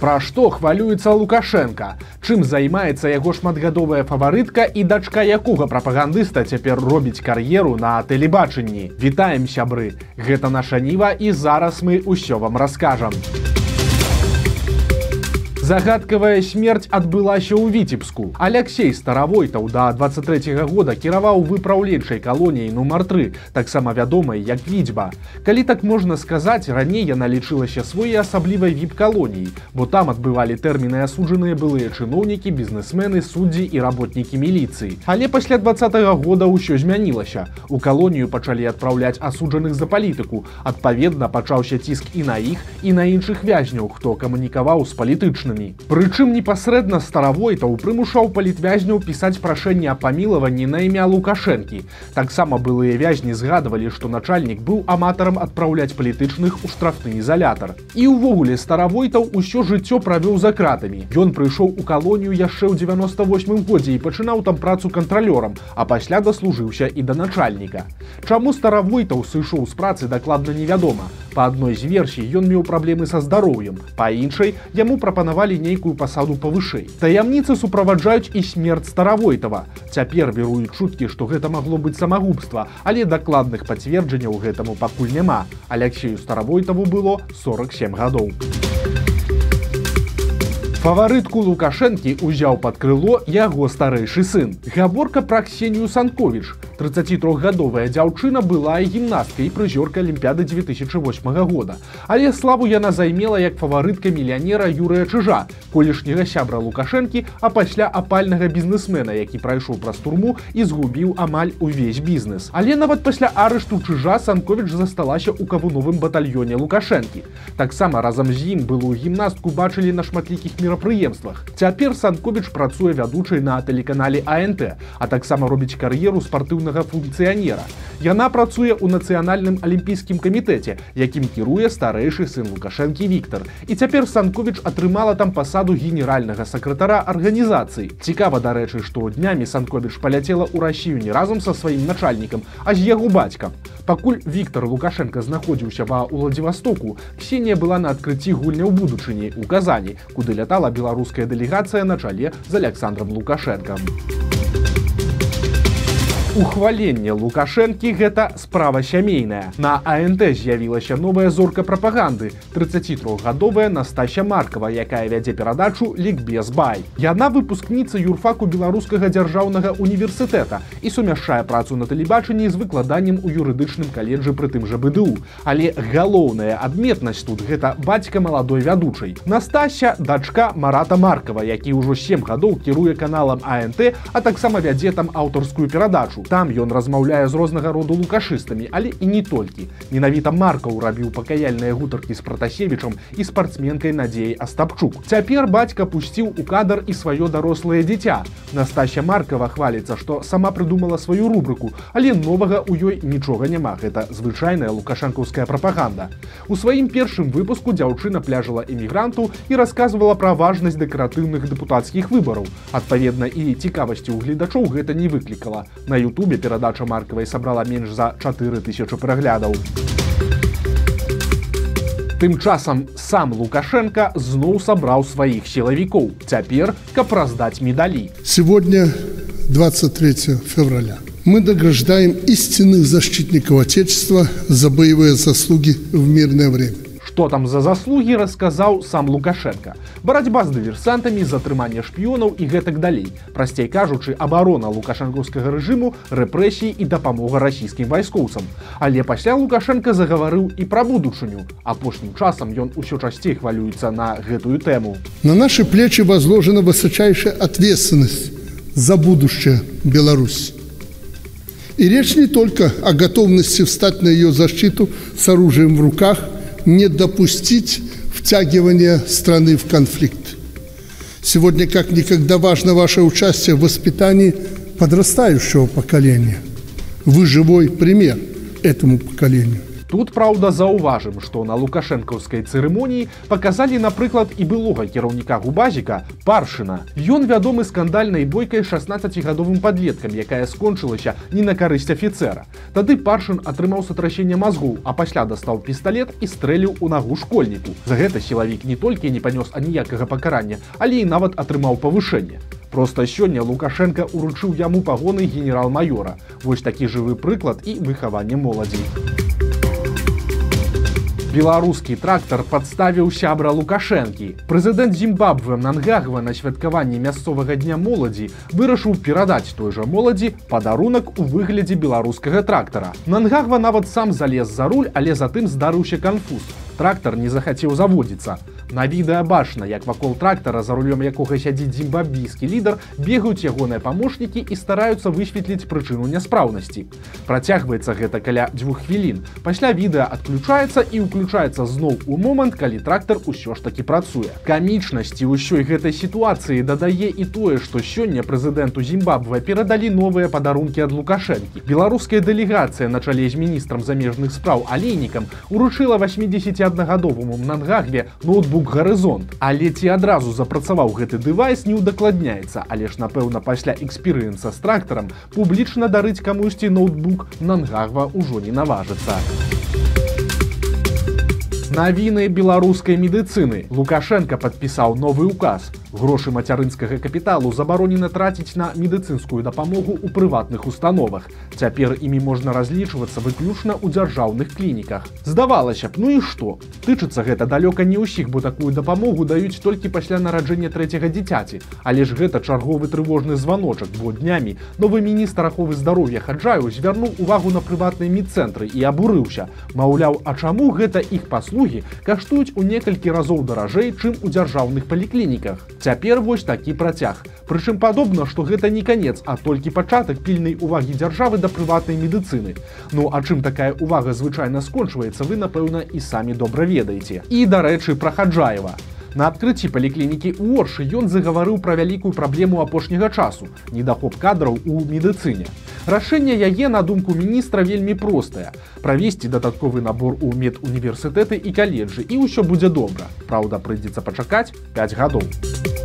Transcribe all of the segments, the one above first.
Пра што хвалюецца Лукашенко? Чым займаецца яго шматгадовая фаварытка і дачка якога прапагандыста цяпер робіць кар'еру на тэлебачанні. Вітаем сябры. Гэта наша ніва і зараз мы ўсё вам раскажам. Загадкавая смерць адбылася ў віцебску. Алексей старавойтаў да 23 -го года кіраваў выпраўленчай калоніяй нумар 3, таксама вядомай як відзьба. Калі так можна сказаць, раней яна лічылася своеасаблівай віп-калоніяй, бо там адбывалі тэрміны асуджаныя былыя чыноўнікі, бізнесмены, суддзі і работнікі міліцыі. Але пасля 20 -го года ўсё змянілася. У калонію пачалі адпраўляць асуджаных за палітыку. Адпаведна пачаўся ціск і на іх і на іншых вязняў, хто камунікаваў з палітычнымі памілаванні. Прычым непасрэдна старавойтаў прымушаў палітвязняў пісаць прашэнне о памілаванні на імя лукашэнкі. Таксама былыя вязні згадвалі, што начальнік быў аматарам адпраўляць палітычных у штрафны ізалятар. І ўвогуле старавойтаў усё жыццё правёў за кратамі. Ён прыйшоў у калонію яшчэ ў 98 годзе і пачынаў там працу кантралёрам, а пасля даслужыўся і да начальніка. Чаму старавойтаў сышоў з працы дакладна невядома. Па адной з версій ён меў праблемы са здароўем. Па іншай яму прапанавалі давалі нейкую пасаду павышэй. Таямніцы суправаджаюць і смерць старавойтава. Цяпер веруюць чуткі, што гэта магло быць самагубства, але дакладных пацверджанняў гэтаму пакуль няма. Алексею старавойтаву было 47 гадоў. Фаварытку Лукашэнкі ўзяў пад крыло яго старэйшы сын. Гаворка пра Ксенію Санковіч. 33гадовая дзяўчына была і гімнасткай і прызёрка алімпіяды 2008 года. Але славу яна займела як фаварытка мільянера Юрыя Чыжа, колішняга сябра Лукашэнкі, а пасля апальнага бізнесмена, які прайшоў праз турму і згубіў амаль увесь бізнес. Але нават пасля арышту чыжа Санковіч засталася ў кавуновым батальёне Лукашэнкі. Таксама разам з ім былую гімнастку бачылі на шматлікіх мерапрыемствах. Цяпер Санковіч працуе вядучай на тэлеканале АНТ, а таксама робіць кар'еру спартыўна дзяржаўнага функцыянера. Яна працуе ў нацыянальным алімпійскім камітэце, якім кіруе старэйшы сын лукашэнкі Віктор. І цяпер Санковіч атрымала там пасаду генеральнага сакратара арганізацыі. Цікава, дарэчы, што днямі Санковіч паляцела ў рассію не разам са сваім начальнікам, а з яго бацькам. Пакуль Віктор Лукашенко знаходзіўся ва ўладзівастоку, Ксенія была на адкрыцці гульня ў будучыні ў казані, куды лятала беларуская дэлегацыя на чале з Александром Лукашенком. Ухваленне Лукашэнкі гэта справа сямейная. На АНТ з'явілася новая зорка прапаганды 33гадовая Настася Маркава, якая вядзе перадачу лікбез бай. Яна выпускніца юрфаку беларускага дзяржаўнага універсітэта і сумяшчае працу на тэлебачанні з выкладаннем у юрыдычным каледжы пры тым жа БДУ. Але галоўная адметнасць тут гэта бацька маладой вядучай. Настася дачка Марата Маркава, які ўжо сем гадоў кіруе каналам АНТ, а таксама вядзе там аўтарскую перадачу марку. Там ён размаўляе з рознага роду лукашыстамі, але і не толькі. Менавіта маркаў рабіў пакаяльныя гутаркі з пратасевічам і спартсменкай надзеяй Астапчук. Цяпер бацька пусціў у кадр і сваё дарослае дзіця. Настасья маркава хваліцца, што сама прыдумала сваю рубрыку, але новага ў ёй нічога няма. Гэта звычайная лукашанкаўская прапаганда. У сваім першым выпуску дзяўчына пляжала эмігранту і расказвала пра важнасць дэкаратыўных дэпутацкіх выбараў. Адпаведна і цікавасці ў гледачоў гэта не выклікала. На Ютубе перадача маркавай сабрала менш за 4000 пераглядаў. Тым часам сам Лукашенко зноў сабраў сваіх сілавікоў. Цяпер, каб раздаць медалі. Сегодня 23 февраля. Мы награждаем истинных защитников Отечества за боевые заслуги в мирное время. Што там за заслугі расказаў сам Лукашенко. Барацьба з дыверсантамі, затрыманне шпіёнаў і гэтак далей. Прасцей кажучы, абарона лукашэнкаўскага рэжыму, рэпрэсій і дапамога расійскім вайскоўцам. Але пасля Лукашенко загаварыў і пра будучыню. Апошнім часам ён усё часцей хвалюецца на гэтую тэму. На наши плечи возложена высочайшая ответственность за будущее Беларусь. И речь не только о готовности встать на ее защиту с оружием в руках – не допустить втягивания страны в конфликт. Сегодня как никогда важно ваше участие в воспитании подрастающего поколения. Вы живой пример этому поколению. Тут праўда заўважым, што на лукашэнкаўскай цырымоніі паказалі, напрыклад, і былога кіраўніка губазіка паршына. Ён вядомы скандальнай бойкай 16гадовым падлеткам, якая скончылася не на карысць афіцэра. Тады паршын атрымаў сотрашэнне мазгоў, а пасля дастаў пісталлет і стрэліў у нагу школьніку. За гэта сілавік не толькі не панёс аніякага пакарання, але і нават атрымаў павышэнне. Просто сёння Лукашенко уручыў яму пагоны генерал-майора. Вось такі жывы прыклад і выхаванне моладзей. Беларускі трактар падставіў сябра лукашэнкі. Прэзідэнт Зімбабве Нангагва на святкаванні мясцовага дня моладзі вырашыў перадаць той жа моладзі падарунак у выглядзе беларускага трактара. Нангагва нават сам залез за руль, але затым здарыўся канфуз. Трактар не захацеў заводзіцца. На відэа бачна, як вакол трактара, за рулём якога сядзіць зімбабійскі лідар, бегаюць ягоныя памочнікі і стараюцца высветліць прычыну няспраўнасці. Працягваецца гэта каля дзвюх хвілін. Пасля відэа адключаецца і ўключаецца зноў у момант, калі трактар усё ж такі працуе. Камічнасці ўсёй гэтай сітуацыі дадае і тое, што сёння прэзідэнту Зімбабве перадалі новыя падарункі ад лукашэнкі. Беларуская дэлегацыя на чале з міністрам замежных спраў алейнікам уручыла 81гадовому Нангагве ноутбук ноутбук гарызонт але ці адразу запрацаваў гэты дэвайс не ўдакладняецца але ж напэўна пасля эксперыенса з трактарам публічна дарыць камусьці ноутбук нангагва ўжо не наважыцца. Навіны беларускай медыцыны. Лукашенко подпісаў новы указ Грошы мацярынскага капіталу забаронена траціць на медыцынскую дапамогу ў прыватных установах. Цяпер імі можна разлічвацца выключна ў дзяржаўных клініках. Здавалася б, ну і што? Тычыцца гэта далёка не ўсіх, бо такую дапамогу даюць толькі пасля нараджэння трэцяга дзіцяці. Але ж гэта чарговы трывожны званочак, бо днямі новы міністр аховы здароўя хаджаю звярнуў увагу на прыватныя медцэнтры і абурыўся. Маўляў, а чаму гэта іх паслугі каштуюць у некалькі разоў даражэй, чым у дзяржаўных паліклініках. Цяпер вось такі працяг. Прычым падобна, што гэта не канец, а толькі пачатак пільнай увагі дзяржавы да прыватнай медыцыны. Ну а чым такая увага звычайна скончваецца, вы, напэўна, і самі добра ведаеце. І дарэчы, праходжаева. На адкрыцці паліклінікі ў Оршы ён загаварыў пра вялікую праблему апошняга часу, недахоп кадраў у медыцыне. Рашэнне яе на думку міністра вельмі простае. Правесці дадатковы набор у медуніверсітэты і каледжы і ўсё будзе добра. Праўда, прыйдзецца пачакаць 5 гадоў.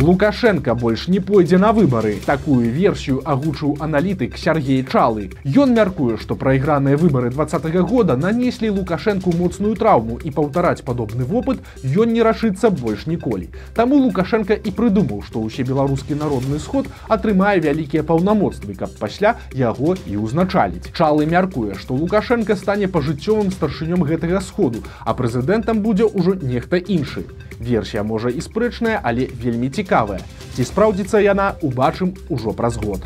Лукашенко больш не пойдзе на выбары. Такую версію агучыў аналітык Сергей Чалы. Ён мяркуе, што прайграныя выбары два -го года нанеслі Лукашенку моцную траўму і паўтараць падобны вопыт ён не рашыцца больш ніколі. Таму Лукашенко і прыдумаў, што ўсе беларускі народны сход атрымае вялікія паўнамоцтвы, каб пасля яго і ўзначаліць. Чалы мяркуе, што Лукашенко стане пажыццёвым старшынём гэтага сходу, а прэзідэнтам будзе ўжо нехта іншы. Версія можа і спрэчная, але вельмі цікавая. Ці спраўдзіцца яна, убачым ужо праз год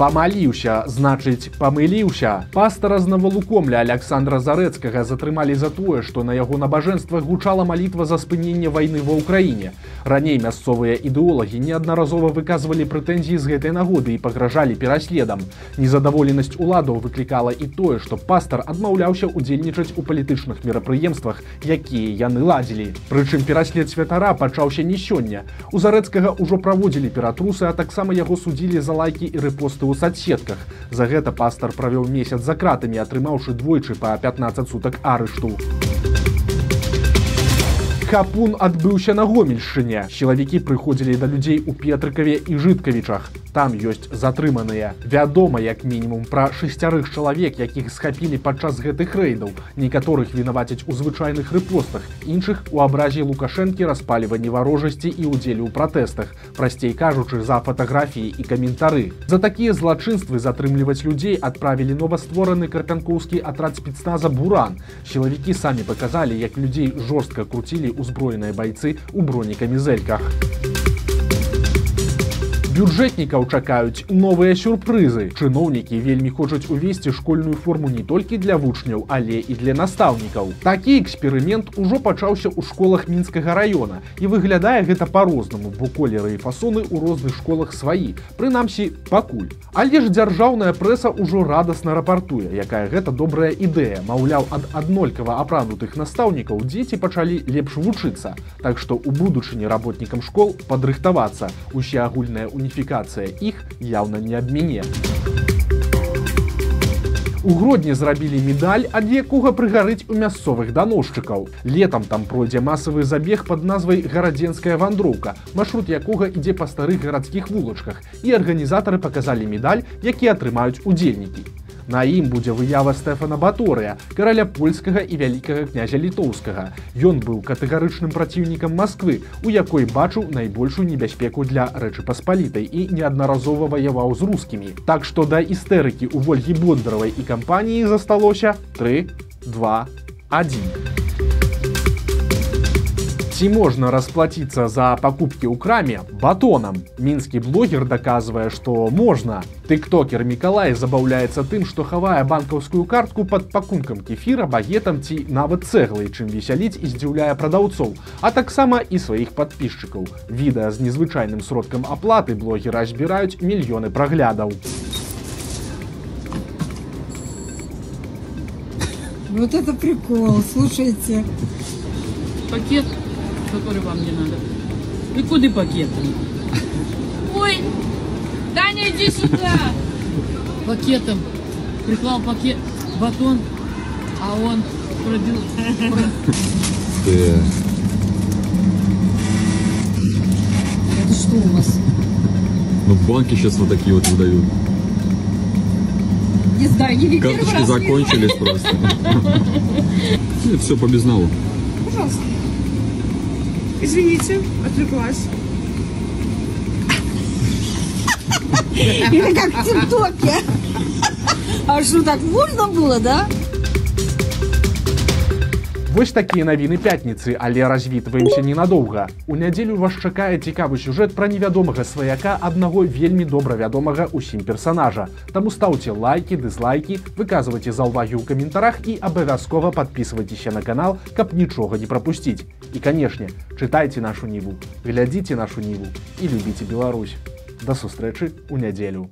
Памаліўся значыць памыліўся. Пастара з навалукомля александра зарэцкага затрымалі за тое што на яго набажэнствах гучала малітва за спыненне вайны ва ўкраіне. Раней мясцовыя ідэолагі неаднаразова выказвалі прэтэнзіі з гэтай нагоды і пагражалі пераследам. Незадаволенасць уладаў выклікала і тое што пастар адмаўляўся удзельнічаць у палітычных мерапрыемствах якія яны ладзілі. Прычым пераслед святара пачаўся не сёння. У зарэцкага ўжо праводзілі ператрусы а таксама яго судзілі за лайкі і рэпосты ў садсетках. За гэта пастар правёў месяц за кратамі, атрымаўшы двойчы па 15 сутак арышту хапун адбыўся на гомельшчыне чалавекі прыходзілі да людзей у петрыкаве і жыткавічах там ёсць затрыманыя вядома як мінімум пра шасцярых чалавек якіх схапілі падчас гэтых рэйдаў некаторых вінаваціць у звычайных рэпостах іншых у абразе лукашэнкі распаліванні варожасці і ўдзелі ў пратэстах прасцей кажучы за фатаграфіі і каментары за такія злачынствы затрымліваць людзей адправілі новаствораны карпянкоўскі атрад спецназа буран сілавікі самі паказалі як людзей жорстка круцілі узброеныя байцы ў бронекамізэльках Бюджэтнікаў чакаюць новыя сюрпрызы. Чыноўнікі вельмі хочуць увесці школьную форму не толькі для вучняў, але і для настаўнікаў. Такі эксперымент ужо пачаўся ў школах мінскага района і выглядае гэта па-рознаму, бо колеры і фасоны ў розных школах сваі. Прынамсі пакуль. Але ж дзяржаўная прэса ўжо радасна рапартуе, якая гэта добрая ідэя. Маўляў, ад аднолькава апранутых настаўнікаў дзеці пачалі лепш вучыцца. Так што у будучыні работнікам школ падрыхтавацца. Усе агульная уніфікацыя іх яўна не аб мяне. У гродні зрабілі медаль, ад якога прыгарыць у мясцовых даносчыкаў. Летам там пройдзе масавы забег под назвай гарадзенская вандроўка, маршрут якога ідзе па старых гарадскіх вулачках і арганізатары паказалі медаль, які атрымаюць удзельнікі. На ім будзе выява Стэфана Баторыя, караля польскага і вялікага князя літоўскага. Ён быў катэгарычным праціўнікам Масквы, у якой бачыў найбольшую небяспеку для рэчы паспалітай і неаднаразова ваяваў з рускімі. Так што да істэрыкі ў Вольгі Бондаравай і кампаніі засталося 3, 2, 1. Ці можна расплаціцца за пакупкі ў краме батонам. Мінскі блогер даказвае, што можна. Тыктокер Мікалай забаўляецца тым, што хавае банкаўскую картку пад пакункам кефіра, багетам ці нават цэглай, чым весяліць і здзіўляе прадаўцоў, а таксама і сваіх падпісчыкаў. Відэа з незвычайным сродкам аплаты блогера збіраюць мільёны праглядаў. Вот это прикол, слушайте. пакет, который вам не надо. И куда пакет? Ой, Даня, иди сюда. Пакетом. Приклал пакет, батон, а он пробил. Это что у вас? ну, банки сейчас вот такие вот выдают. Не знаю, не Карточки закончились просто. Все по безналу. Пожалуйста. Извините, отвлеклась. Или как в ТикТоке. А что, так можно было, да? Вось такія навіны пятніцы, але развітваемся ненадоўга. У нядзелю вас чакае цікавы сюжэт пра невядомага сваяка аднаго вельмі добра вядомага ўсім персанажа. Таму стаўце лайки, дызлайки, выказвайце заўвагі ў каментарах і абавязкова подписывайтеся на канал, каб нічога не прапусціць. І канешне, чытайце нашу ніву, глядзіце нашу ніву і любіце Беларусь. Да сустрэчы ў нядзелю.